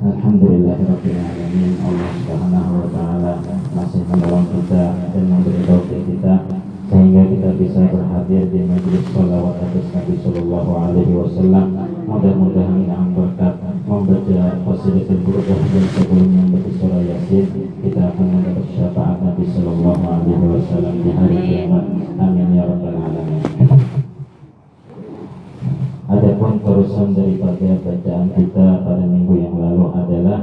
Alhamdulillahirrahmanirrahim Allah subhanahu wa ta'ala masih menolong kita dan memberi taufik kita sehingga kita bisa berhadir di majlis salawat atas Nabi Sallallahu Alaihi Wasallam. Mudah-mudahan yang berkat membaca fasilitas berkah dan sebelumnya membaca surah Yasin kita akan mendapat syafaat Nabi Sallallahu Alaihi Wasallam di hari kiamat. Amin ya rabbal Terusan daripada bacaan kita pada minggu yang lalu adalah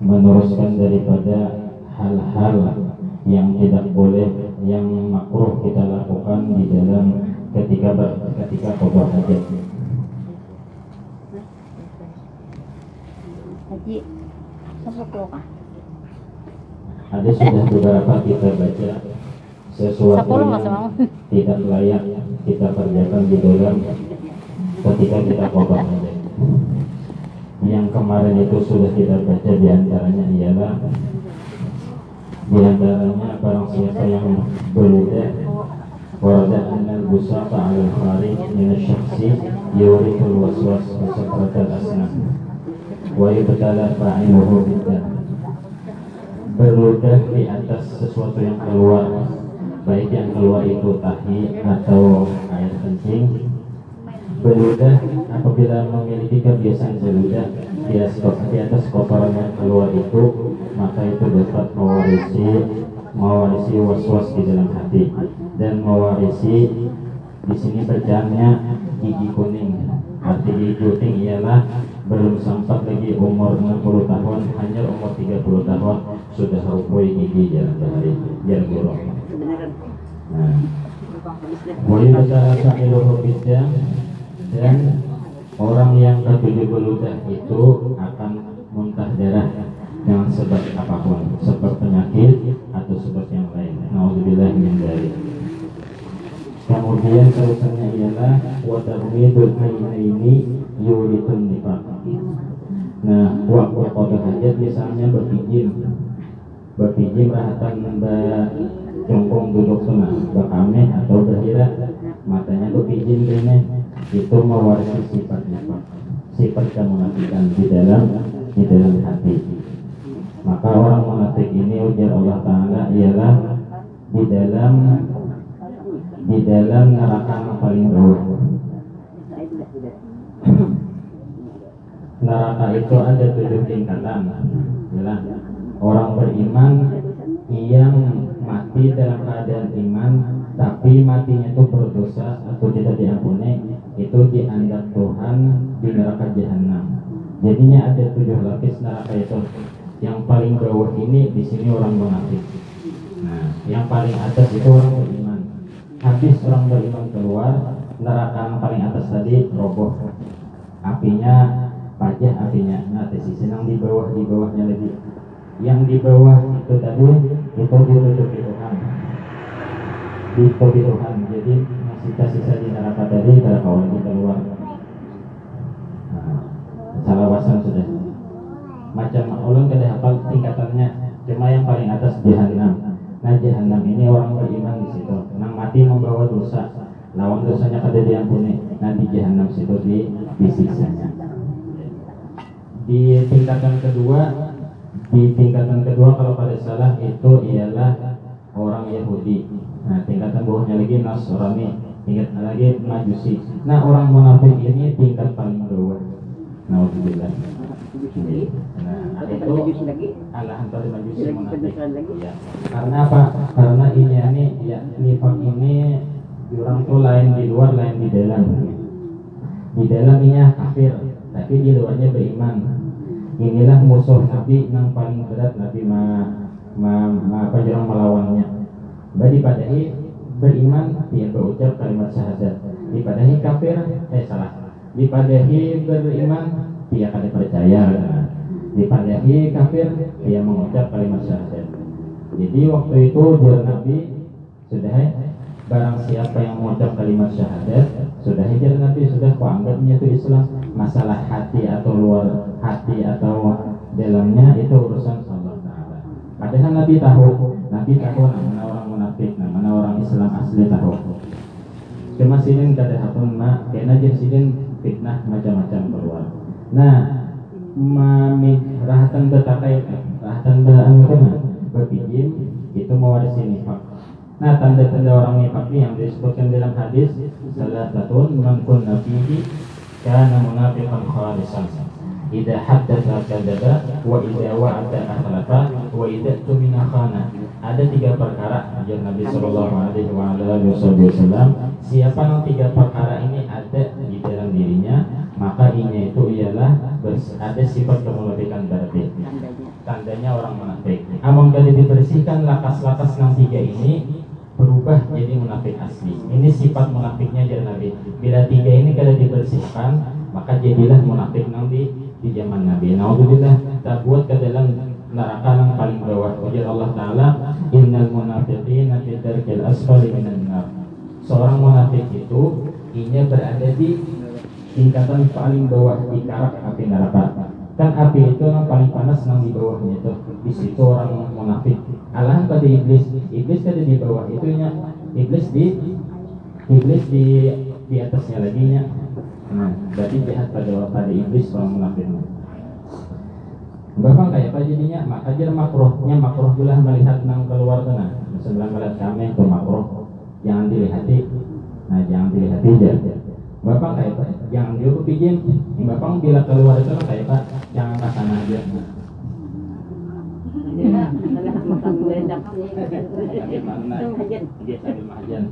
meneruskan daripada hal-hal yang tidak boleh yang makruh kita lakukan di dalam ketika ketika qada hajat. Haji. Ada sudah beberapa kita baca sesuatu yang tidak layak kita kerjakan di dalam ketika kita hajat. Yang kemarin itu sudah kita baca di antaranya ialah di antaranya barang siapa yang beludah warada annal busata ala kharij min asy-syakhsi yurithul waswas wa sakratal asnam wa yubtala fa'iluhu bidah berludah di atas sesuatu yang keluar baik yang keluar itu tahi atau air kencing beludah apabila memiliki kebiasaan beludah di atas, di atas kotoran yang keluar itu maka itu dapat mewarisi mewarisi was-was di dalam hati. Dan mewarisi di sini berjalannya gigi kuning. Arti gigi kuning ialah belum sampai lagi umur 60 tahun hanya umur 30 tahun sudah rubuh gigi jalan bahari jalan buruk. Nah. Wayudara sa'iluhu bidah dan orang yang ketujuh beludah itu akan muntah darah dengan sebab apa pun, sebab penyakit atau sebab yang lain. Nauzubillah min dzalik. Kemudian terusannya ialah wa tarmidul ainaini yuritun nifaq. Nah, waktu qada hajat misalnya berpijim berpijim rahatan jongkong duduk tengah berkameh atau berhira matanya berpijim kene itu mewarisi sifat nifaq sifat kemunafikan di dalam di dalam hati. Maka orang munafik ini ujar Allah Taala ialah di dalam di dalam neraka yang paling bawah neraka itu ada tujuh tingkatan ialah orang beriman yang mati dalam keadaan iman tapi matinya itu berdosa atau tidak diampuni itu dianggap Tuhan di neraka jahanam. Jadinya ada tujuh lapis neraka itu. Yang paling bawah ini di sini orang munafik nah yang paling atas itu orang beriman. Habis orang beriman keluar neraka yang paling atas tadi roboh. Apinya pajah apinya nah di sisi yang di bawah di bawahnya lagi. Yang di bawah itu tadi itu ditutupi Tuhan. Ditutupi Tuhan. Jadi sisa-sisa di neraka tadi adalah kawan kita keluar nah, salah wasan sudah. Macam ulun kada hafal tingkatannya cuma yang paling atas jahanam nah jahanam ini orang beriman di situ. Nang mati membawa dosa. Lawan dosanya kada diampuni nah di jahanam situ di disiksanya di tingkatan kedua di tingkatan kedua kalau pada salah itu ialah orang Yahudi. Nah tingkatan bawahnya lagi Nasrani tingkat lagi Majusi nah orang munafik ini tingkat paling bawah. Nauzubillah nah itu ala antara Majusi munafik. Ya. karena apa? Karena ini ini ya nifak ini orang tuh lain di luar lain di dalam. Di dalam ini kafir tapi di luarnya beriman. Inilah musuh Nabi yang paling berat Nabi ma, ma, ma apa melawannya. Badi padahi beriman dia berucap kalimat syahadat. Dipadahi kafir eh salah. Dipadahi beriman dia kada percaya dipandai kafir dia mengucap kalimat syahadat. Jadi waktu itu dia Nabi sudah barang siapa yang mengucap kalimat syahadat sudah hijrah Nabi sudah kuanggapnya itu Islam masalah hati atau luar hati atau dalamnya itu urusan Allah Taala. Padahal Nabi tahu Nabi tahu mana Islam asli tahu cuma sini kada hatun mak. Kena aja sini fitnah macam-macam keluar. Nah mami rahatan betakai rahatan anu kana berpijin itu mewarisi nifak nah tanda-tanda orang nifak yang disebutkan dalam hadis salah satu man kunna fihi kana munafiqan khalisan idza haddatsa kadzaba wa idza wa'ada akhlafa wa idza tumina khana ada tiga perkara ajar Nabi Shallallahu Alaihi Wasallam. Siapa yang tiga perkara ini ada di dalam dirinya maka ini itu ialah ada sifat kemunafikan berarti. Tandanya. Orang munafik. Among kali dibersihkan lakas-lakas yang tiga ini berubah jadi munafik asli. Ini sifat munafiknya jadi Nabi. Bila tiga ini kalau dibersihkan maka jadilah munafik nanti di zaman Nabi. Naudzubillah tak buat ke dalam neraka yang paling bawah. Ujar Allah Ta'ala innal munafiqina fi darkil asfali minan nar. Seorang munafik itu inya berada di tingkatan paling bawah di karak api neraka. Kan api itu yang paling panas yang di bawahnya itu. Di situ orang munafik. Allah pada iblis. Iblis ada di bawah itu nya iblis di iblis di di atasnya lagi nya nah berarti jahat pada pada iblis orang munafik Bapak kayak apa jadinya? Mak ajar makrohnya makroh bila melihat nang keluar tengah. Misalnya melihat kami itu makroh, jangan dilihati. Nah jangan dilihati aja. Bapak kayak apa? Jangan dia kepijin. Bapak bila keluar itu kayak apa? Jangan ke sana aja. Dia sambil mahajan.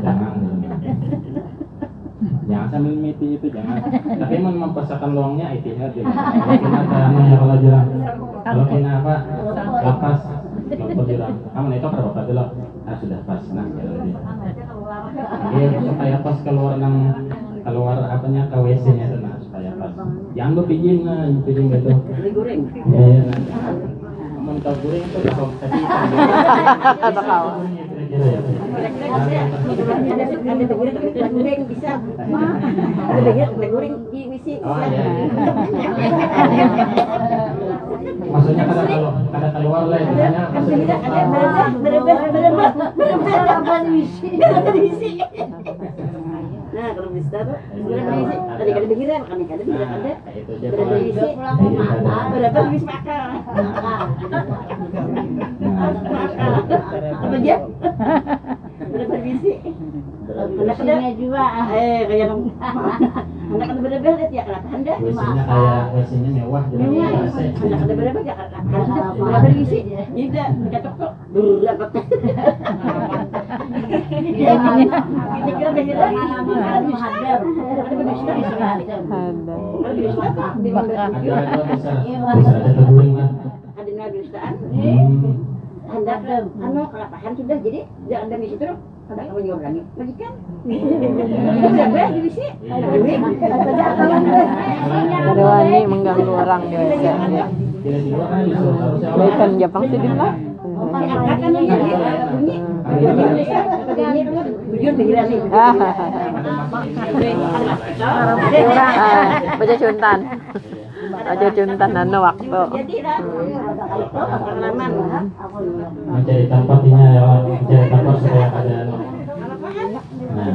Jangan. Jangan sambil miti itu jangan. Tapi mau mempasakan luangnya itu ya. Kena tanah kalau jurang. Kalau kena apa? Lapas. Kalau jurang. Aman itu berapa dulu? Ah sudah pas. Nah, ya. Iya supaya pas keluar nang keluar apanya ke WC nya itu nah supaya pas. Jangan berpijin nah, berpijin gitu. Goreng. Iya, iya. Nah. Aman tahu goreng itu kalau tadi. Kira-kira ya. Ada bisa. Ada. Oh iya. Maksudnya kada kalau kada keluar lah maksudnya Ada. Nah, kalau bisa tuh. Tadi pikiran, kami kada pikiran ada. Nah, WC makal. Apa aja? Anak ada juga. Eh, kayak. Anak ada berebet ya, kenapa anda? WC-nya kayak WC-nya mewah jadi Mewah, WC. anak ada berebet ya, kenapa berebet WC? Tidak, ketok kok. Berebet. Kita kira kira ada bisa. Ada bisa. Ada. Ada bisa. Ada ada bisa bisa ada teguring lah. Ada Hmm. Anda anu kelapahan sudah jadi jangan ada di situ ada kamu juga berani majikan bisa gue di sini Ada wani mengganggu orang di kan Baikan Jepang sih lah. ah, Baca cuntan. Baca cuntan anu waktu. mencari tempatnya ya mencari tempat supaya ada anu. Nah,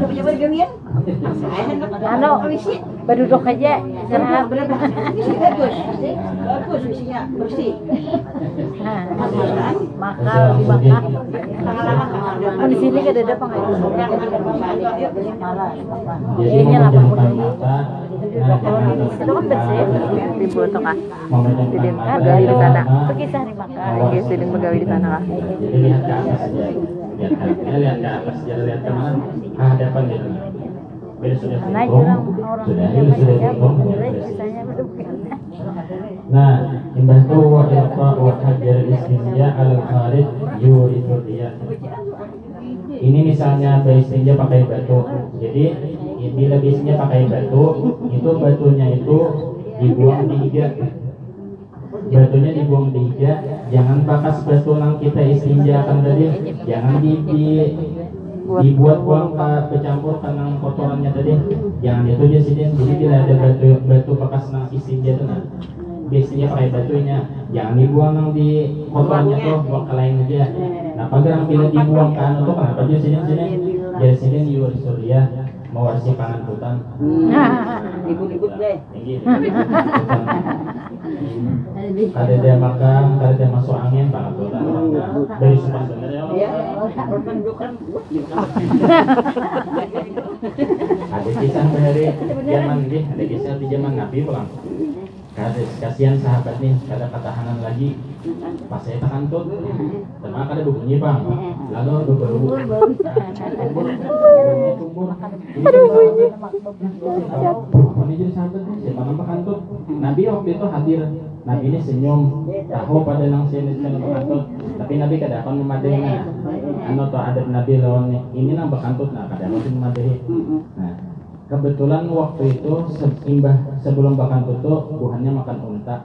Anu, berduduk aja. isi bagus bagus isinya bersih Nah, makal di Makkah. pengalaman Oh, di sini kan ada pengajian. jadi Ini lah, memejamkan Pak. mata. Nah, jangan Itu kan bersih. Ribu tuh Sidin mata kan di sana. karena Pergisah di Makkah. Oke, sidin begawi di sana kah? Jadi lihat ke atas aja. Lihat ke atas, ya, lihat ke atas, jangan lihat ke mana. Ah, hadapan gitu. Karena orang orang yang menilai beres. sisanya berdua. Nah, imbah tu wa ilqa wa hajar istinja al kharij riyah. Ini misalnya istinja pakai batu. Jadi bila biasanya pakai batu, itu batunya itu dibuang di hija batunya dibuang di hija jangan bakas batu nang kita istinja kan tadi jangan di, di dibuat buang bercampur karena kotorannya tadi. Jangan itu aja sih jadi bila ada batu batu bekas nang istinja tuh nah. Biasanya pakai batunya. Jangan dibuang nang di kotorannya tuh buang ke lain aja. Nah pagar bila dibuang ke anu tuh kenapa aja sini. Sini jadi sini di surya mewarisi pangan hutan Ikut-ikut deh. ada dia makan ada dia masuk angin pangan hutan dari sumpah bener ya Iya, bukan bukan. ada kisah dari zaman ada kisah di zaman Nabi pulang kasihan sahabat nih ada ketahanan lagi. Pas saya tahan tuh teman ada bunyi bang lalu tumbur tumbur ini jadi sahabat nih siapa nama kantut. Nabi waktu itu hadir. Nabi ini senyum. Tahu pada nang sini sini kantut tapi Nabi kada akan memadainya anu tuh ada Nabi lawan ini nang bakantut nah kada akan memadai. Nah kebetulan waktu itu seimbah sebelum makan tutup buahnya makan unta.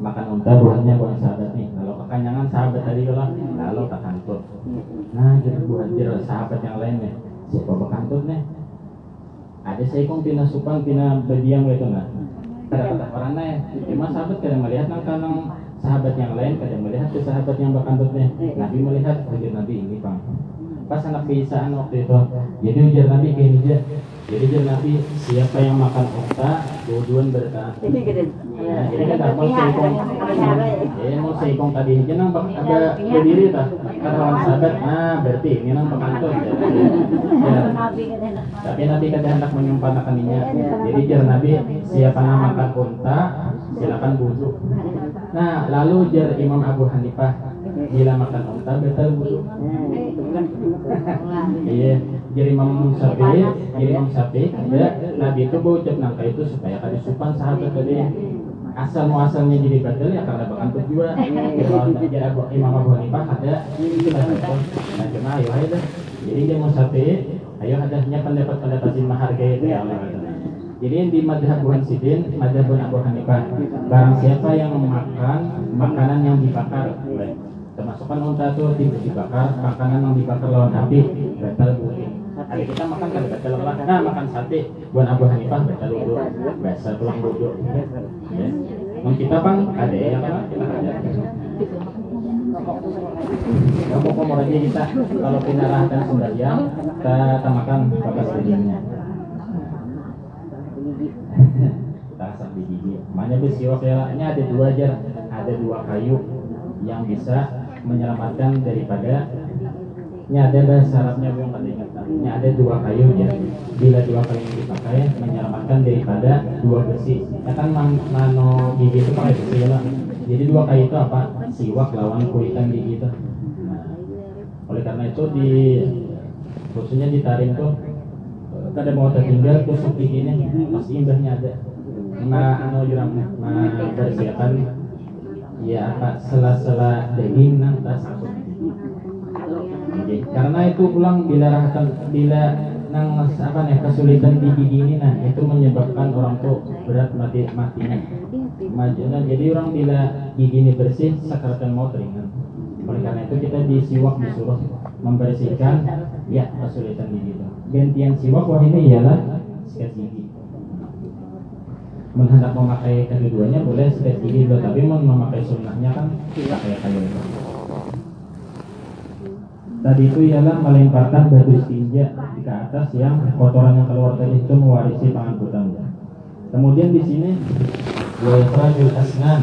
Makan unta buahnya buah sahabat nih. Kalau kekanyangan sahabat tadi kalau lalu tak kantut. Nah jadi buah jadi sahabat yang lain nih. Siapa bakantut nih? Ada saya kong pina supang pina berdiam gitu nah kada kata orang ya cuma sahabat kada melihat nang kanang sahabat yang lain kada melihat ke sahabat yang bakantut nih. Nabi melihat wajib nabi ini bang. Pas anak biasaan waktu itu jadi ujar nabi kayak jadi ujar nabi siapa yang makan unta dua-duan gede. Nah, jadi mau seikong eh mau seikong tadi ini nang bak- ada berdiri tak kata orang sahabat ah berarti ini nang pengantut ya. Ya. tapi nabi kada hendak menyempurnakannya jadi jar nabi siapa yang makan unta silakan wudhu nah lalu jar Imam Abu Hanifah bila makan unta betul wudhu iya. Jadi Imam Syafi'i jadi Imam Syafi'i ada. Nabi itu berucap nangka itu supaya kada supan sahabat tadi. Asal muasalnya jadi batal ya karena bakantut juga kalau jadi Abu Imam Abu Hanifah ada. Itu nah cuma ayo ayo dah. Jadi dia mau Syafi'i ayo adanya pendapat-pendapat yang menghargai itu ya Allah. Jadi di madhab Abu Hansidin, madhab Abu Hanifah Barang siapa yang makan makanan yang dibakar Termasukkan unta itu tidak dibakar Makanan yang dibakar lawan api Batal wudhu Ada kita makan kan batal lah Nah makan sate. Buat Abu Hanifah batal wudhu Biasa tulang wudhu ya. Yang kita bang ada yang apa? Mau aja kita Kalau pinarahkan sembahyang Kita tamakan bakas tujuannya Tasak di gigi. Makanya besiwak ya, ini ada dua aja, ada dua kayu yang bisa menyelamatkan daripada ini ada bahasa Arabnya belum ingat. Ini ada dua kayu ya. Bila dua kayu dipakai menyelamatkan daripada dua besi. Ya kan man, nano gigi itu pakai besi lah. Jadi dua kayu itu apa? Siwak lawan kuitan gigi itu. Nah, oleh karena itu di khususnya di tarim tuh kada mau tertinggal tusuk giginya pasti imbahnya ada nah anu jurang nah bersihkan ya apa sela-sela daging nang tas sakut Oke, karena itu pulang bila rahakan bila nang apa nih kesulitan di gigi ini nah itu menyebabkan orang tuh berat mati matinya. Majunya jadi orang bila gigi ini bersih sakratan mau ringan. Oleh karena itu kita disiwak disuruh membersihkan ya kesulitan gigi. Itu gantian siwak wah ini ialah sikat gigi menghendak memakai keduanya boleh dulu tapi mau memakai sunnahnya kan pakai kayu itu. Tadi itu ialah melemparkan batu istinja ke atas yang kotoran yang keluar tadi itu mewarisi pengangkutan kemudian di sini wa ikhrajul asnan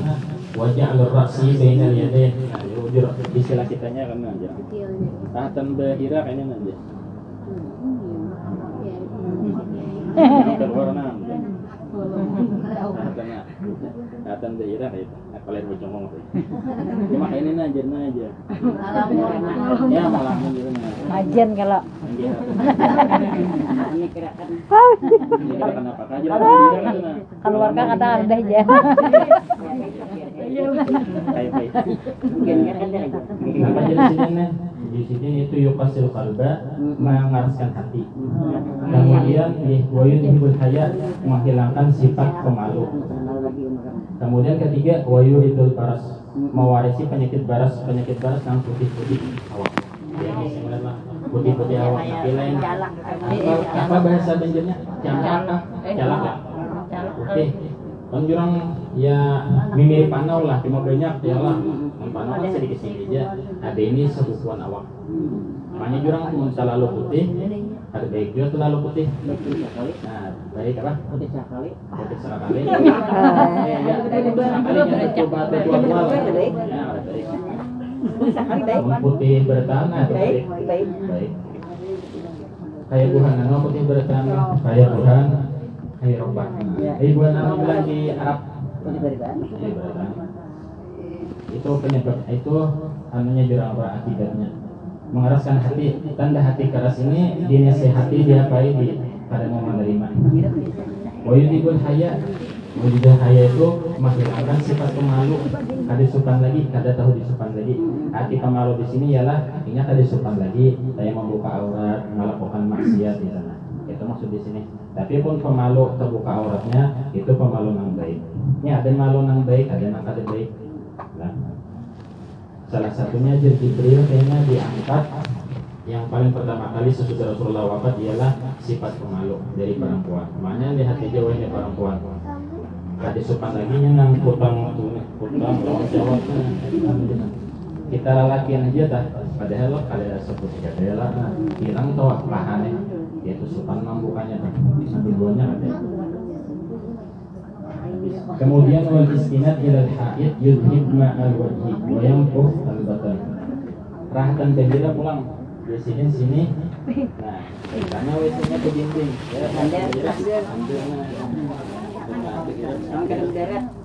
wa ja'lur ra'si bainal yadayn nah istilah kitanya kan aja. Tahatan bahira kayaknya aja. Keluar nah tahatan tahatan bahira kayak apa lain bocong ngomong. Cuma ini aja. Aja ya gitu nah Kajian kalau Ini gerakan. ini gerakan apa? Aja nah keluarga kata ada aja. kayak baik gerakan apa jadi sini nih di sini itu yukasil kalba mengaraskan hati. Kemudian wayun ibul haya menghilangkan sifat pemalu. Kemudian ketiga wayu idul baras mewarisi penyakit baras penyakit baras yang putih-putih. Awak yang sebenarnya putih-putih awak. Tapi lain. apa, bahasa banjirnya jalak jalak lah putih. Kan jurang ya mirip panau lah cuma banyak ya lah panau kan sedikit sedikit aja. ada ini sebukuan awak. Makanya jurang pun selalu putih. ada baik juga terlalu putih. Nah baik apa? Putih sekali. putih sekali ya sekali coba dua dua ya baik. Putih bertanah baik. Baik. baik. Kayak buhan anu putih bertanah kayak buhan kayak rombak eh buhan anu bilang di Arab Itu penyebab itu anunya apa akibatnya. Mengeraskan hati tanda hati keras ini dinasehati diapai di pada mau menerima. Wayudibul haya Wayudibul haya itu menghilangkan sifat pemalu. Kada supan lagi, kada tahu disupan lagi. Hati pemalu di sini ialah Ingat kada supan lagi. Saya membuka aurat, melakukan maksiat di sana Maksud di sini. Tapi pun pemalu terbuka auratnya Itu pemalu yang baik. Ini ada malu yang baik, ada yang kada baik. Nah, Salah satunya Jibril kayaknya diangkat. Yang paling pertama kali sesudah Rasulullah wafat ialah sifat pemalu dari perempuan. Makanya lihat Jawa ini perempuan. Tadi sopan lagi nang putang putang lawan jawab kita lalakian aja dah. Padahal lo kalian sebut kata lah. Hilang tuh pahane yaitu membukanya dah sambil duanya ada kemudian wal istinad al haid yudhib ma al wajhi wa yanfuh al batan rahatan gembira pulang di sini sini nah karena wc ke dinding ya ada. ambilnya. Nah,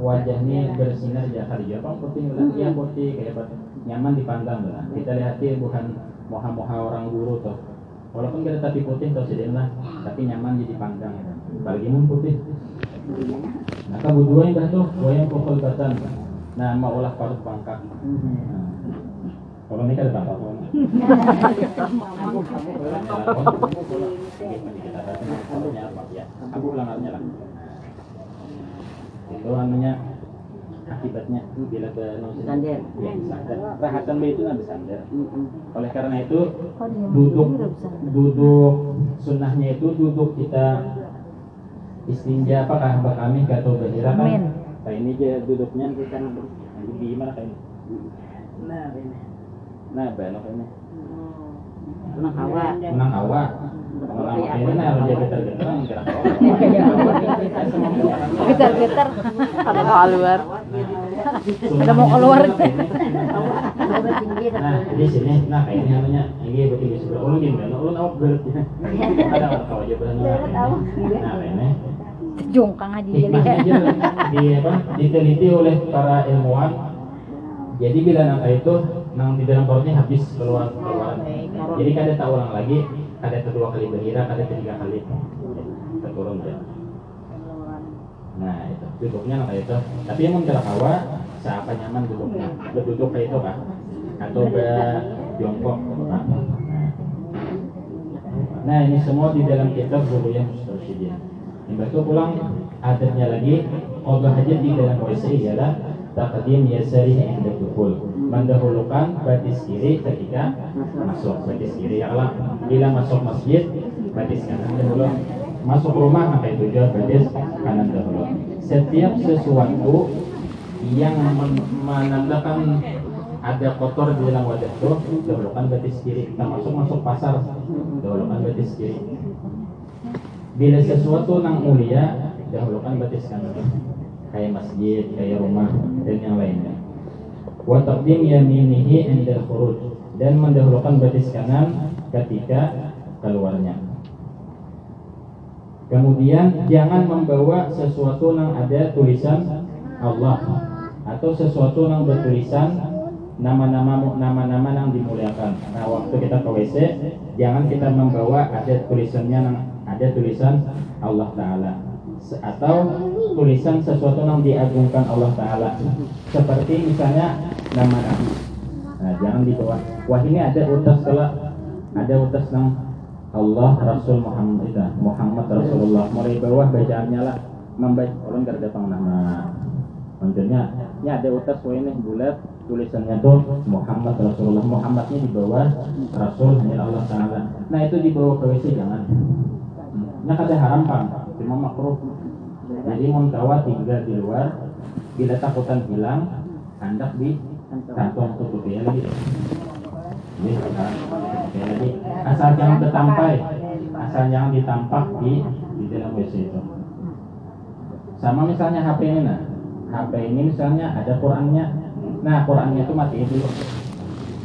wajahnya bersinar ya kali ya apa putih lah ya putih kayak apa nyaman dipandang lah kita lihat bukan moha-moha orang guru tuh walaupun kita tapi putih tuh sedih lah tapi nyaman jadi pandang ya. mun putih Nah, kedua yang tuh wayang pukul batan. Nah, mau olah parut pangkat. Nah, kalau ini kan ada kan? Aku ulangannya lah. Itu anunya akibatnya bila bernusin Sandar. ya sandar rahatan itu nabi sandar oleh karena itu duduk duduk sunnahnya itu duduk kita istinja apakah mbak kami atau berhira kan? Amin. kayak ini aja duduknya kita nanti gimana kayak ini Nah, ini. nah ini Menang hawa. menang nah jaga tergetar gerak Getar-getar. Ada keluar. Ada mau keluar. nah di sini. Nah kayak ini namanya. Ini begini sebelah. Ulun gimana ulun awak berat ada kalau aja berani nah ini Jongkang aja jadi. di apa? Diteliti oleh para ilmuwan. Jadi bila nangka itu nang di dalam perutnya habis keluar keluaran jadi kada tak ulang lagi kada kedua kali berhira kada ketiga kali terturun ya. Nah itu. Duduknya nangka itu. Tapi yang menjelak hawa siapa nyaman duduknya? Berduduk kayak itu kah atau berjongkok Pak? nah. Ini semua di dalam kitab dulu yang Mustafidin Yang itu pulang adatnya lagi Qadha hajat di dalam WC ialah Taqdim yasari inda dukul Mendahulukan batis kiri ketika masuk. Batis kiri ialah Bila masuk masjid Batis kanan dahulu. Masuk rumah maka itu? Juga batis kanan dahulu. Setiap sesuatu yang men- menandakan ada kotor di dalam wadah itu dahulukan batis kiri. Kita masuk masuk pasar dahulukan batis kiri. Bila sesuatu yang mulia dahulukan batis kanan kayak masjid kayak rumah dan yang lainnya wa taqdim yaminihi inda khuruj dan mendahulukan betis kanan ketika keluarnya. Kemudian jangan membawa sesuatu yang ada tulisan Allah atau sesuatu yang bertulisan nama-nama nama-nama yang dimuliakan. Nah, waktu kita ke WC, jangan kita membawa ada tulisannya yang ada tulisan Allah Taala atau tulisan sesuatu yang diagungkan Allah Taala. Seperti misalnya nama Nabi. Nah, jangan dibawa. Wah ini ada utas kelak, ada utas yang Allah Rasul Muhammad itu Muhammad Rasulullah. Mulai bawah bacaannya lah. Membaca orang gak datang nama maksudnya ya ada utas ini bulat. Tulisannya tuh Muhammad Rasulullah. Muhammadnya di bawah Rasul hanya Allah Taala. Nah itu di bawah ke WC jangan. Nah kada haram pak cuma makruh. Jadi muntawa tinggal di luar bila takutan hilang hendak di kantong tutup ya lagi. Jadi, jadi asal jangan bertampai, asal jangan ditampak di di dalam WC itu. Sama misalnya HP ini nah, HP ini misalnya ada Qurannya, nah Qurannya itu mati dulu,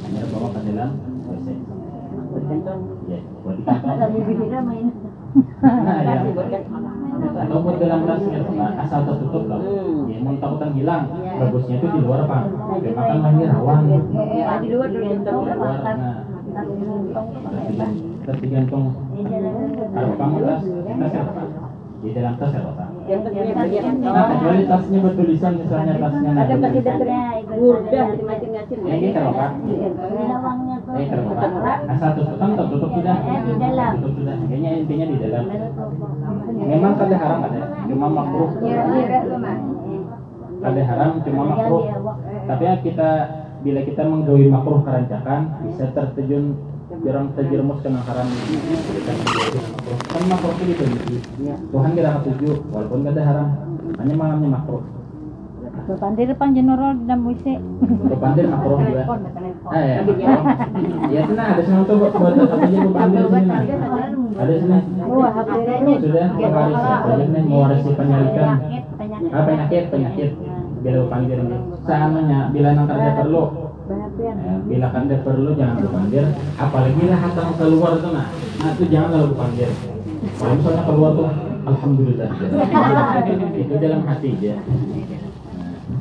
hanya bawa ke dalam WC. Ya, buat di kantong. Nah, ya. Atau buat dalam tasnya, nah, asal tertutup loh. Ya, mau takutan hilang, bagusnya itu di luar pak. Makan lagi rawan. di luar dulu Di luar, nah, terus digantung. Kalau kamu tas tas apa di dalam tas apa pak? Yang nah kecuali tasnya bertulisan misalnya tasnya ada pakai bertulisan. dasarnya udah macam-macam Ya, ini kalau pak ini kalau pak asal atau tutup. Sudah. Di dalam. tutup sudah. Kayaknya intinya di dalam. Memang kada haram ada. Cuma makruh. Kada haram cuma makruh. tapi ya kita bila kita menggawi makruh kerancakan bisa terjun jarang terjerumus kena haram. Kan makruh itu diteliti Tuhan kira setuju walaupun gak ada haram. Hanya malamnya makruh Pandir pang general di dalam WC. Bepandir makruh juga. Ah ya ya tenang ada semua tuh buat apa aja bepandir sini nah. ada sini Wah, HP sudah mewaris ya banyak nih mewarisi penyalikan ah penyakit penyakit. Bila bepandir seandainya bila nang kada perlu Eh, bila kan dia perlu jangan berpandir. Apalagi lah hatang keluar tuh nah. Nah itu jangan kalau berpandir. Kalau misalnya keluar tuh alhamdulillah. Itu dalam hati aja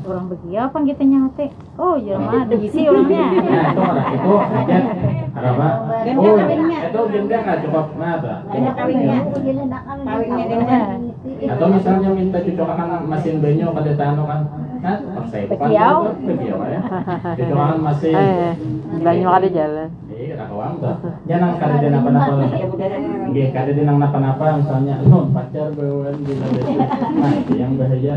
Orang begia apa kita nyate? Oh, jelema ada bisi orangnya. nah itu orang itu. Hajat apa? Oh itu genda nggak cukup nah apa? Atau misalnya minta cucokan mesin banyo pada tano kan? Nah saya Begiau. begiau ya. Cucokan mesin. Eh, banyak ada jalan. Iya, kata kawan tuh. Jangan kada dia napa-napa. Iya, kada dia nang napa-napa misalnya, non pacar bawaan di Nah, itu yang bahaya.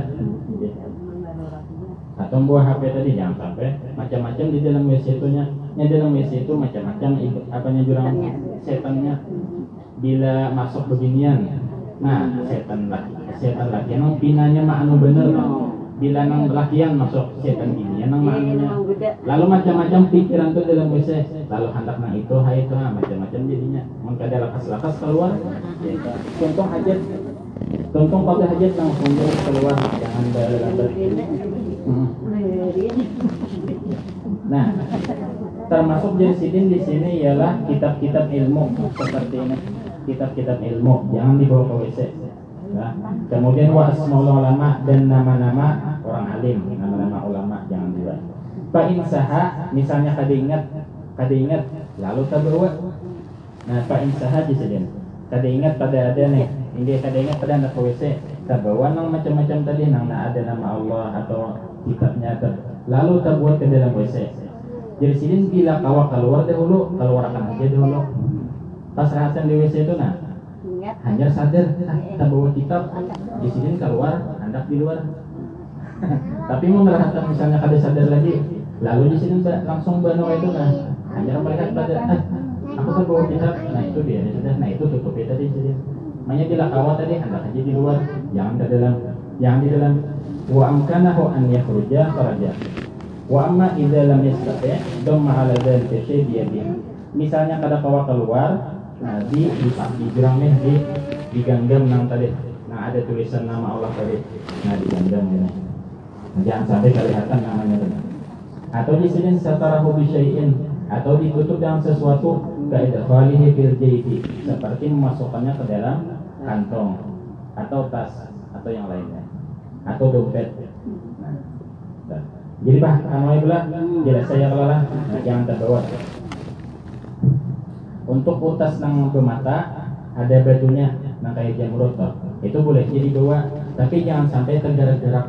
Iya. Atau buah HP tadi jangan sampai macam-macam di dalam WC itu nya. Nya dalam WC itu macam-macam apanya jurang setannya. Bila masuk beginian, nah setan laki, setan laki, nang pinanya mah anu bener no. Bila nang lakian masuk setan gini, nang manunya. Lalu macam-macam pikiran tuh dalam WC. Lalu hendak nang itu, hai itu, nah, macam-macam jadinya. Mungkin ada lakas-lakas keluar. Ya, itu. Contoh hajat, contoh pada hajat langsung dia keluar, jangan ber Hmm. Nah, termasuk jadi sidin di sini ialah kitab-kitab ilmu seperti ini. Kitab-kitab ilmu, jangan dibawa ke WC. Nah, kemudian wa asmaul ulama dan nama-nama orang alim, nama-nama ulama jangan dibawa. Fa in saha misalnya kada ingat, kada ingat lalu tak bawa. Nah, fa in saha disidin. Kada ingat pada ada nih, ini kada ingat pada anak WC. Tak bawa nang macam-macam tadi nang na ada nama Allah atau kitabnya ter. Lalu tak buat ke dalam WC. Jadi sini bila kawa keluar dahulu, keluarkan aja dahulu. Pas rahasia di WC itu nah, hanya sadar ah, tak bawa kitab di sini keluar hendak di luar tapi mau merasa misalnya kada sadar lagi lalu di sini langsung bano itu nah hanya melihat pada ah, aku tak bawa kitab nah itu dia sudah nah itu tutup ya tadi jadi makanya bila kawat tadi hendak aja di luar jangan ke dalam jangan di dalam. Wa amkanahu an yakhruja kharaja wa amma idza lam yastati' damma ala dzalika syai' bi misalnya kada kawa keluar nah di di di jerangnya di diganggam nang tadi. Nah ada tulisan nama Allah tadi. Nah diganggam ini jangan sampai kelihatan namanya tadi. Atau di sini satara hobi syai'in. Atau ditutup dengan sesuatu kaidafalihi fil jaybi seperti memasukkannya ke dalam kantong atau tas atau yang lainnya atau dompet. Nah, jadi pak anu belah jelas saya kelola nah, jangan terbawa. Untuk utas nang bermata ada batunya nah kayak jamurut itu boleh jadi bawa tapi jangan sampai tergerak-gerak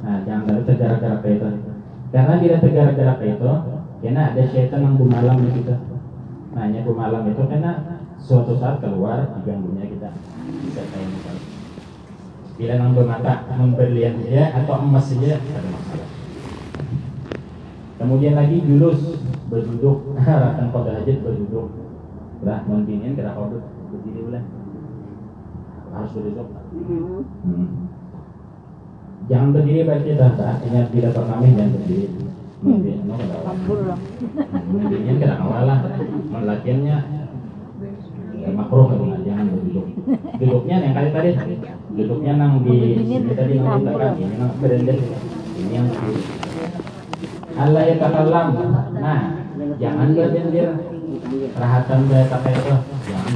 nah jangan sampai tergerak-gerak itu. Karena tidak tergerak-gerak itu karena ada syaitan yang bumalam di situ nah hanya bumalam itu karena suatu saat keluar diganggunya kita. Bisa kayak misal bila nang bermata memberlian saja atau emas saja ada masalah. Kemudian lagi julus berduduk. Rakan pada hajat berduduk. Lah mungkinin kira kau berdiri boleh harus berduduk. Hmm. jangan berdiri berarti dah artinya tidak pernah jangan berdiri Lambur lah. kira awal lah melatihannya ya, makruh kan jangan berduduk duduknya yang kali tadi duduknya nang di tadi nang di belakang ini nang berendam ini yang Allah ya takalam nah jangan berbendir rahatan dah tak itu jangan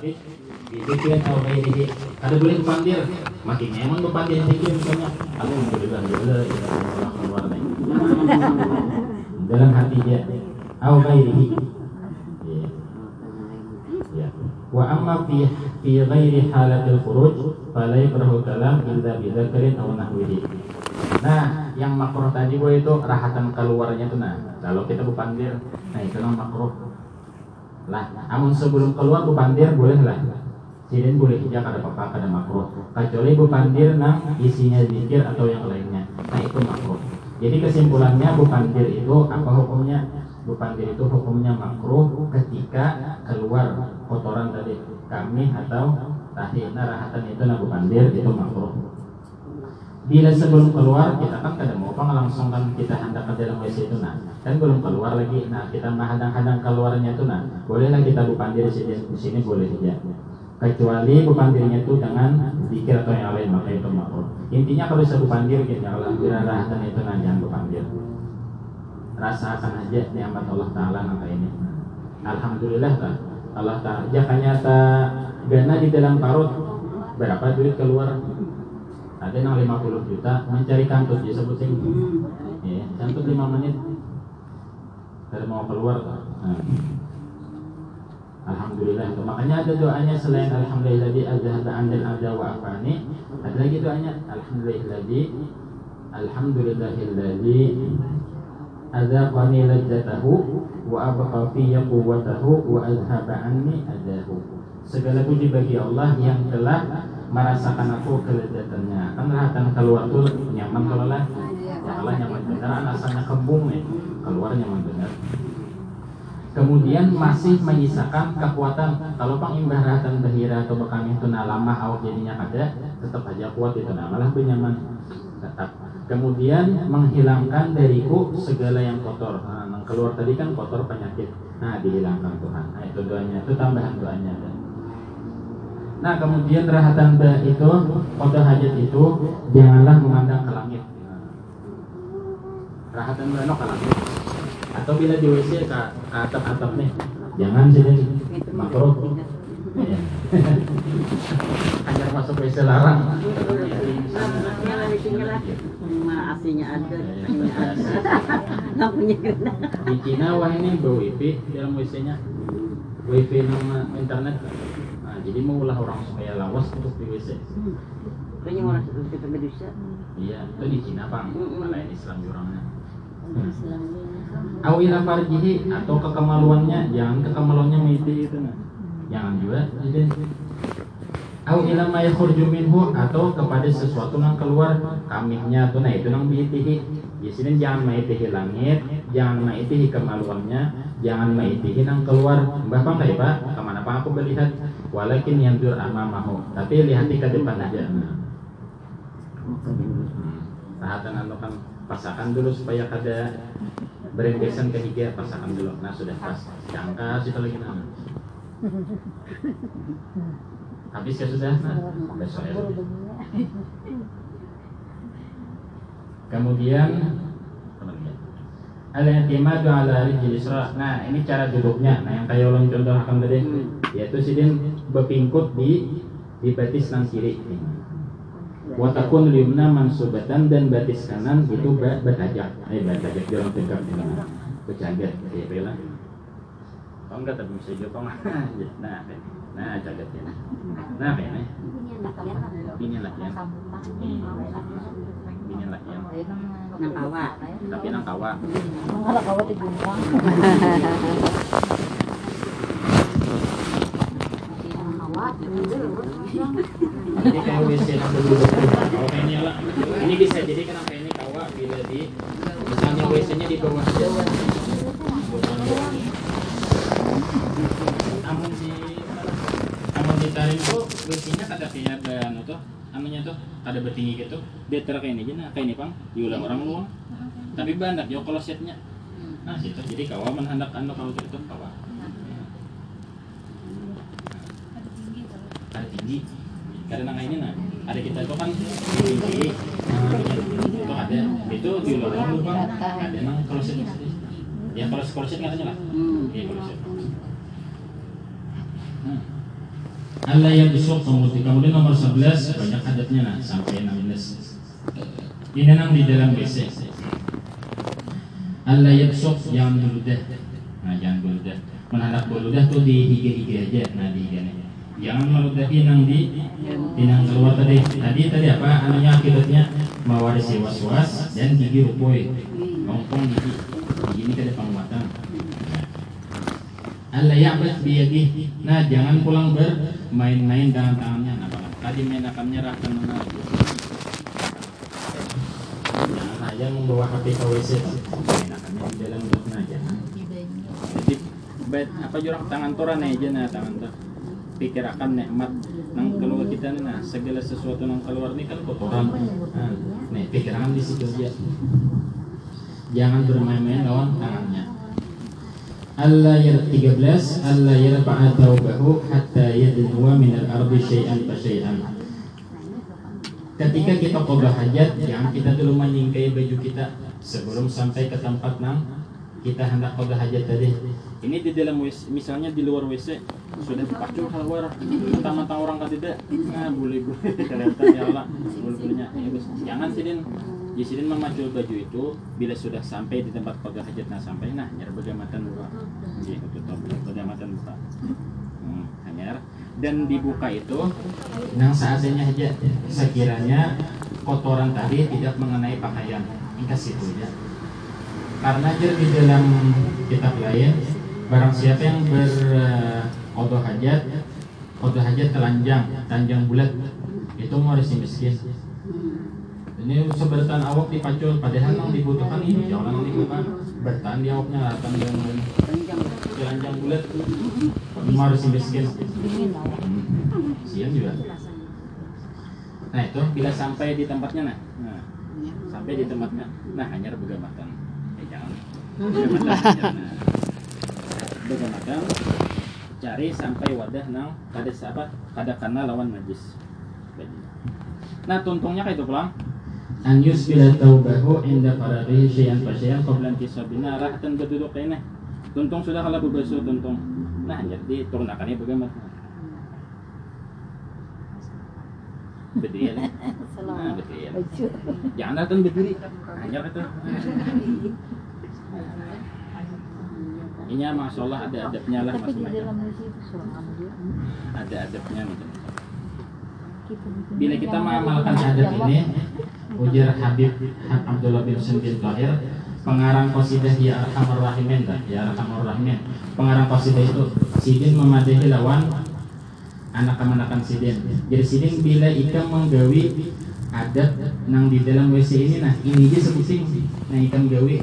Dibikin atau kayak di ada boleh berpandir makin emang berpandir dikit misalnya aku mau berpandir dulu keluar nih dalam hati dia au ghairihi ya wa amma fi fi ghairi halatil khuruj fala yakrahu kalam illa bi dzakarin aw nahwihi. Nah yang makruh tadi gue itu rahatan keluarnya tuh nah. Kalau kita bupandir nah itu yang makruh lah namun sebelum keluar bupandir boleh lah. Sidin boleh tidak ada apa ada makruh. Kecuali bupandir nang isinya zikir atau yang lainnya. Nah itu makruh. Jadi kesimpulannya bupandir itu apa hukumnya? Bupandir itu hukumnya makruh ketika keluar kotoran tadi kami atau tahi nah rahatan itu nah bupandir itu makruh bila sebelum keluar kita kan kada mau langsung kan kita hendak ke dalam WC itu nah. Kan belum keluar lagi nah kita menghadang-hadang keluarnya itu nah. Bolehlah kita bupandir di sini, di sini boleh saja kecuali bupandirnya itu dengan zikir atau yang lain maka itu makruh. Intinya kalau bisa bupandir gitu kalau bila rahatan itu nah jangan bupandir rasakan aja nikmat Allah Taala maka ini. Alhamdulillah lah Allah Taala jakanya ta gana di dalam parut berapa duit keluar ada yang 50 juta mencari kantut dia sebut sing. Ya kantut 5 menit. Dari mau keluar nah. Alhamdulillah itu makanya ada doanya selain Alhamdulilladzi azhaba anil adza wa afani. Ada lagi doanya Alhamdulilladzi Alhamdulillahilladzi azaqani ladzatahu wa abqa fi quwwatahu wa azhaba anni adahu. Segala puji bagi Allah yang telah merasakan aku kelezatannya kan rahatan keluar tuh nyaman kalau lah. Kalau nyaman benar asalnya kembung nih. Keluar nyaman benar. Kemudian masih menyisakan kekuatan. Kalau pang imbah rahatan bahira atau bekami itu lama awak jadinya ada tetap aja kuat itu nah malah benyaman tetap. Kemudian menghilangkan dariku segala yang kotor. Nah, yang keluar tadi kan kotor penyakit. Nah dihilangkan Tuhan. Nah itu doanya itu tambahan doanya Nah kemudian rahatan bah itu Pada hajat itu Janganlah memandang ke langit. Rahatan bah no ke langit. Atau bila di WC ke, atap-atap nih. Jangan sini Makro ya. Hanya masuk WC larang. Asinya ada, lampunya kena. Di Cina wah ini bawa wifi dalam WC-nya Wifi nama internet jadi maulah orang supaya lawas untuk di WC Kayaknya orang itu kita berusaha. iya itu di Cina bang malah ini Islam orangnya. Awila farjihi atau kekemaluannya jangan kekemaluannya miti itu nah jangan juga jadi Au ila ma yakhruju minhu atau kepada sesuatu yang keluar kamihnya atau nah itu nang biitihi di sini jangan maitihi langit jangan maitihi kemaluannya jangan maitihi nang keluar. Mbah kayak pak ke mana pak aku melihat walakin yandur amamahu. Tapi lihat ke depan aja. Nah. Tahatan anu kan pasakan dulu supaya kada berenggesan ke higa pasakan dulu. Nah sudah pas. Jangka situ lagi nah. Habis ya sudah nah. Besok ya kemudian Al-i'timadu ala rijil isra. Nah, ini cara duduknya. Nah, yang kayak ulun contoh akan tadi, yaitu sidin bepingkut di di batis nang kiri. Watakun liumna mansubatan dan batis kanan itu bertajak. Eh, bertajak jalan tegak ini. Berjagat, ya bela. Kau enggak tapi bisa juga Nah, nah jagatnya. Nah, kayaknya. Ini lah ya. Ini lah ya. Nang kawa. Tapi nang kawa. Jadi nang dulu kalau kayak ini lah. Ini bisa jadi kan kayak ini kawa bila di misalnya WC-nya di bawah aja. Amun di amun ditarik tuh WC-nya kada kayak ada anu anunya tuh kada bertinggi gitu. Dia ter kayak ini aja nah kayak ini pang diulang orang luang. Tapi banyak yo kalau setnya. Nah situ. Jadi kawa menhandak anu kalau itu kawa. ada tinggi karena ini nah ada kita itu kan tinggi. Nah, itu ada. Itu di luar lupa ada nang kloset ya kalau kloset katanya lah. Iya kloset Nah. Allah yang disuk kemudian kemudian nomor 11 banyak adatnya nah sampai 16 ini nang di dalam WC Allah yang disuk yang buludah nah jangan buludah menandak buludah tuh di hige-hige aja nah di hige nih. Jangan meludahi nang di inang keluar tadi. Tadi tadi apa? Anunya akibatnya mewarisi was-was dan gigi rupoy. Ngongkong gigi ini kada penguatan. Allah ya'bad biyadih. Nah jangan pulang bermain-main dengan tangannya nah bang tadi main akan menyerahkan mana jangan aja membawa HP ke WC main akannya di dalam dukna jangan jadi bet apa jurang tangan toran aja nah tangan tuh pikir akan nikmat nang keluar kita nih nah segala sesuatu nang keluar nih kan kotoran. Nah, nih pikir akan di situ aja. Jangan bermain-main lawan tangannya Allah yang 13 Allah yarfa'a taubahu hatta yadnuwa min al-ardi syai'an fa syai'an. Ketika kita qada hajat jangan kita dulu menyingkai baju kita. Sebelum sampai ke tempat nang kita hendak qada hajat tadi. Ini di dalam WC, misalnya di luar WC sudah dipacu keluar mentang-mentang orang kan tidak nah boleh boleh kelihatan ya Allah boleh bolehnya ya, jangan sidin. di sidin memacu baju itu bila sudah sampai di tempat qada hajat nah sampai nah nyar begamatan buka. Jadi tutup buka. Hmm, dan dibuka itu yang seadanya aja sekiranya kotoran tadi tidak mengenai pakaian. Kasih itu ya. Karena jadi di dalam kitab lain barang siapa yang berkodo hajat kodo hajat telanjang telanjang bulat itu mau miskin ini seberatan awak dipacul padahal yang dibutuhkan ini. Jangan dibutuhkan. Bertahan di awaknya datang dengan telanjang bulat. Mau harus miskin. Siang juga. Nah itu bila sampai di tempatnya nah, nah sampai di tempatnya. Nah hanya begamatan eh jangan. Begamatan nah. Begamatan cari sampai wadah nang kada apa kada karena lawan najis nah tuntungnya kayak itu pulang an yusbila taubahu inda faraghihi syai'an fa syai'an qabla intisabina rahatan berduduk kayaknya tuntung sudah kalau berbasuh tuntung. Nah jadi turnakannya bagaimana? Berdiri nah berdiri jangan datang berdiri. Hanya itu ini masya Allah ada adabnya lah dia. ada adabnya gitu. Bila kita mengamalkan adab ini ujar Habib Hab Abdullah bin Husain bin Tahir pengarang qasidah ya arhamar rahimin. Dah ya arhamar rahimin. Pengarang qasidah itu sidin memadahi lawan anak kemanakan sidin. Jadi sidin bila ikam menggawi adat nang di dalam WC ini nah ini aja sebuting nah ikam gawi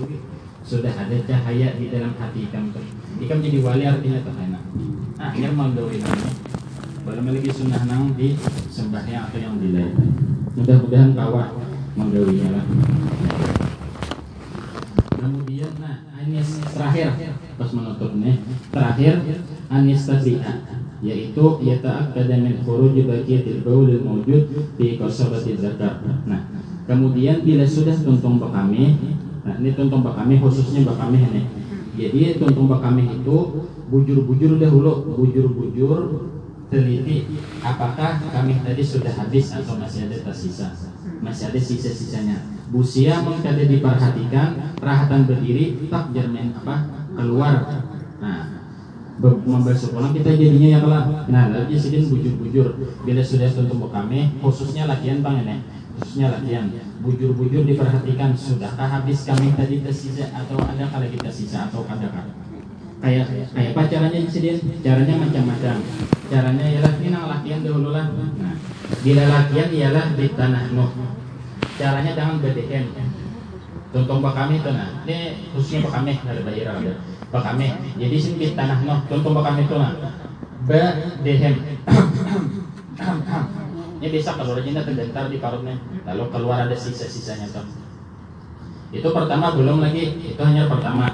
sudah ada cahaya di dalam hati ikam ikam jadi wali artinya tuh enak. Ah ini menggawi namanya. Boleh memiliki sunnah nang di sembahyang atau yang di lain mudah-mudahan kawah menggawinya lah kemudian nah anis terakhir. Pas menutup nih terakhir anis tabi'a yaitu yata'akkada min khuruj baqiyatil baulil mawjud fi qasabati zakar. Nah kemudian bila sudah tuntung bekami Nah ini tuntung bakami khususnya bakami ini. Jadi tuntung bakami itu bujur-bujur dahulu, bujur-bujur teliti apakah kami tadi sudah habis atau masih ada tersisa? Masih ada sisa-sisanya. Busia mengkada diperhatikan rahatan berdiri tak jermen apa keluar. Nah membasuh pulang kita jadinya yang lah nah lalu sidin bujur-bujur. Bila sudah tentu kami khususnya latihan bang ini khususnya latihan bujur-bujur diperhatikan sudahkah habis kami tadi tersisa atau ada kalau kita sisa atau ada kayak kayak apa caranya sidin caranya macam-macam. Caranya ialah ini latihan dahulu lah nah bila latihan ialah di tanah nuh. Caranya jangan BDM contoh pak kami itu nah. Ini khususnya pak kami ada bayar ada pak kami jadi sini di tanah nuh contoh pak kami itu nah. BDM ini bisa kalau rajinnya terbentar di parutnya lalu keluar ada sisa-sisanya tuh. Itu pertama belum lagi. Itu hanya pertama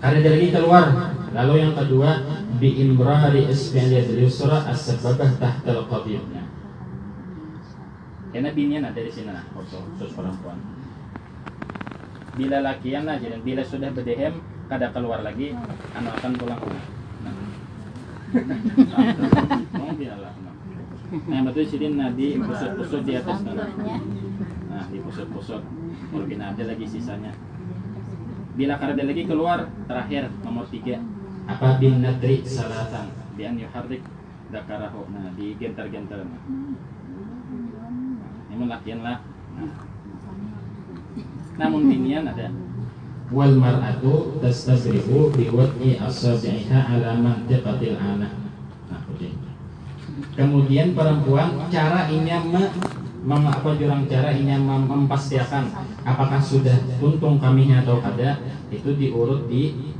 ada lagi keluar. Lalu yang kedua bi imrari isbi'al yusra as-sababah tahtal qadiyah karena binian ada di sini nah khusus perempuan. Bila lakian aja dan bila sudah berdehem kada keluar lagi anak akan pulang rumah nah. mau biarlah nah. Betul sini nadi pusut-pusut di atas nah, nah di pusut-pusut. Kalau ada lagi sisanya bila kada lagi keluar terakhir nomor tiga. Apa bin nadri salatan bi an yuharrik dakarahu nah di gentar-gentar nah. ini latihan lah nah. namun binian ada. Wal mar'atu tastabrihu bi wad'i asabi'iha ala mantiqatil ana. Nah kemudian perempuan cara ini me, mengapa jurang cara ini memastikan apakah sudah tuntung kaminya atau ada itu diurut di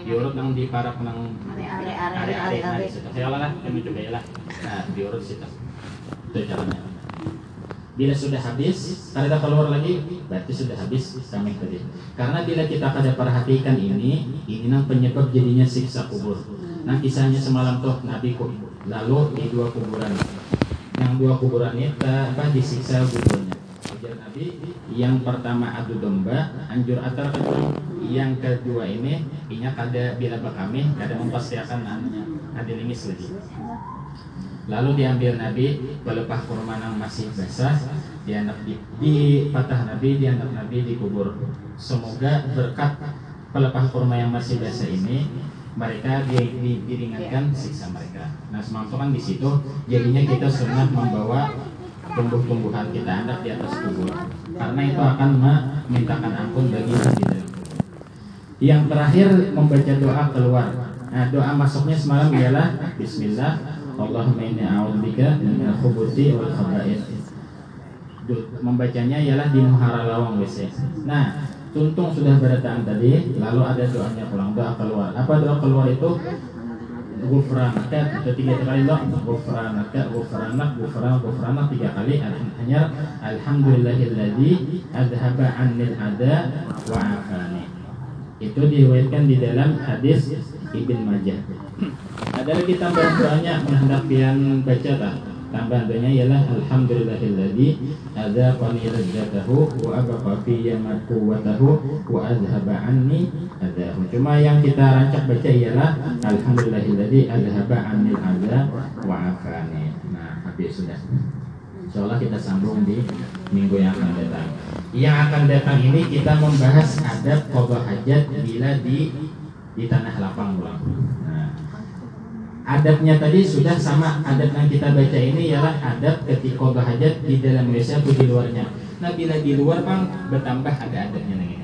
diurut nang di para penang situ. Saya lah kami juga ya lah. Nah diurut situ. Itu caranya bila sudah habis kita keluar lagi berarti sudah habis kami tadi karena bila kita pada perhatikan ini ini nang penyebab jadinya siksa kubur. Nah kisahnya semalam tuh nabi kok lalu di dua kuburan yang dua kuburan ini apa disiksa kuburnya ujar nabi yang pertama adu domba anjur atar yang kedua ini inya kada bila bakami kada mempastikan namanya ada limis lagi lalu diambil nabi pelepah kurma yang masih basah dianak di, di patah nabi dianak nabi dikubur semoga berkat pelepah kurma yang masih basah ini mereka di, di, diringankan siksa mereka nah semampu kan di situ jadinya kita sunat membawa tumbuh-tumbuhan kita anak di atas kubur karena itu akan memintakan ampun bagi kita yang terakhir membaca doa keluar. Nah, doa masuknya semalam ialah Bismillah Allahumma inni a'udzubika minal khubuthi wal khaba'ith. Membacanya ialah di muhara lawang WC. Nah, tuntung sudah berdataan tadi, lalu ada doanya pulang, doa keluar. Apa doa keluar itu? Gufranaka tiga kali doa Gufranaka, Gufranak, Gufranak, Gufranak tiga kali hanya Alhamdulillahilladzi adhaba anil ada wa afani itu diriwayatkan di dalam hadis Ibn Majah. Ada lagi tambahan doanya menghendak pian baca tak? Tambahan doanya ialah Alhamdulillahilladzi adzaqani ladzatahu wa abaqa fi quwwatahu wa azhaba anni adahu. Cuma yang kita rancak baca ialah Alhamdulillahilladzi adzhaba anni adza wa afani. Nah, habis sudah. Insyaallah kita sambung di minggu yang akan datang. Yang akan datang ini kita membahas adab qada hajat bila di di tanah lapang pulang. Adabnya tadi sudah sama adab yang kita baca ini ialah adab ketika hajat di dalam Malaysia atau di luarnya. Nah, bila di luar bang bertambah ada adabnya nih.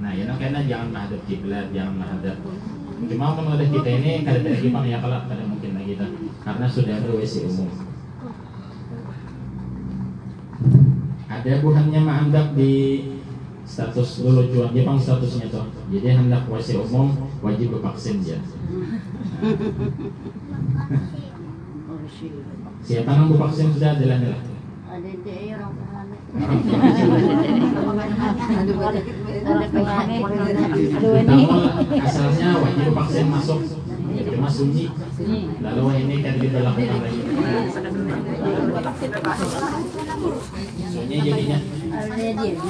Nah, ya nah, karena jangan menghadap kiblat, jangan menghadap Cuma menurut kita ini ada lagi bang ya kalau kada mungkin lagi kita karena sudah ada WC umum. ada buhannya mah hendak di status dulu jual Jepang statusnya tuh jadi hendak WC umum wajib vaksin ya. Siapa yang vaksin sudah ada lah ada asalnya wajib vaksin masuk cuma sunyi. Lalu ini kan diberlakukan lagi sunyi jadinya Saya diam.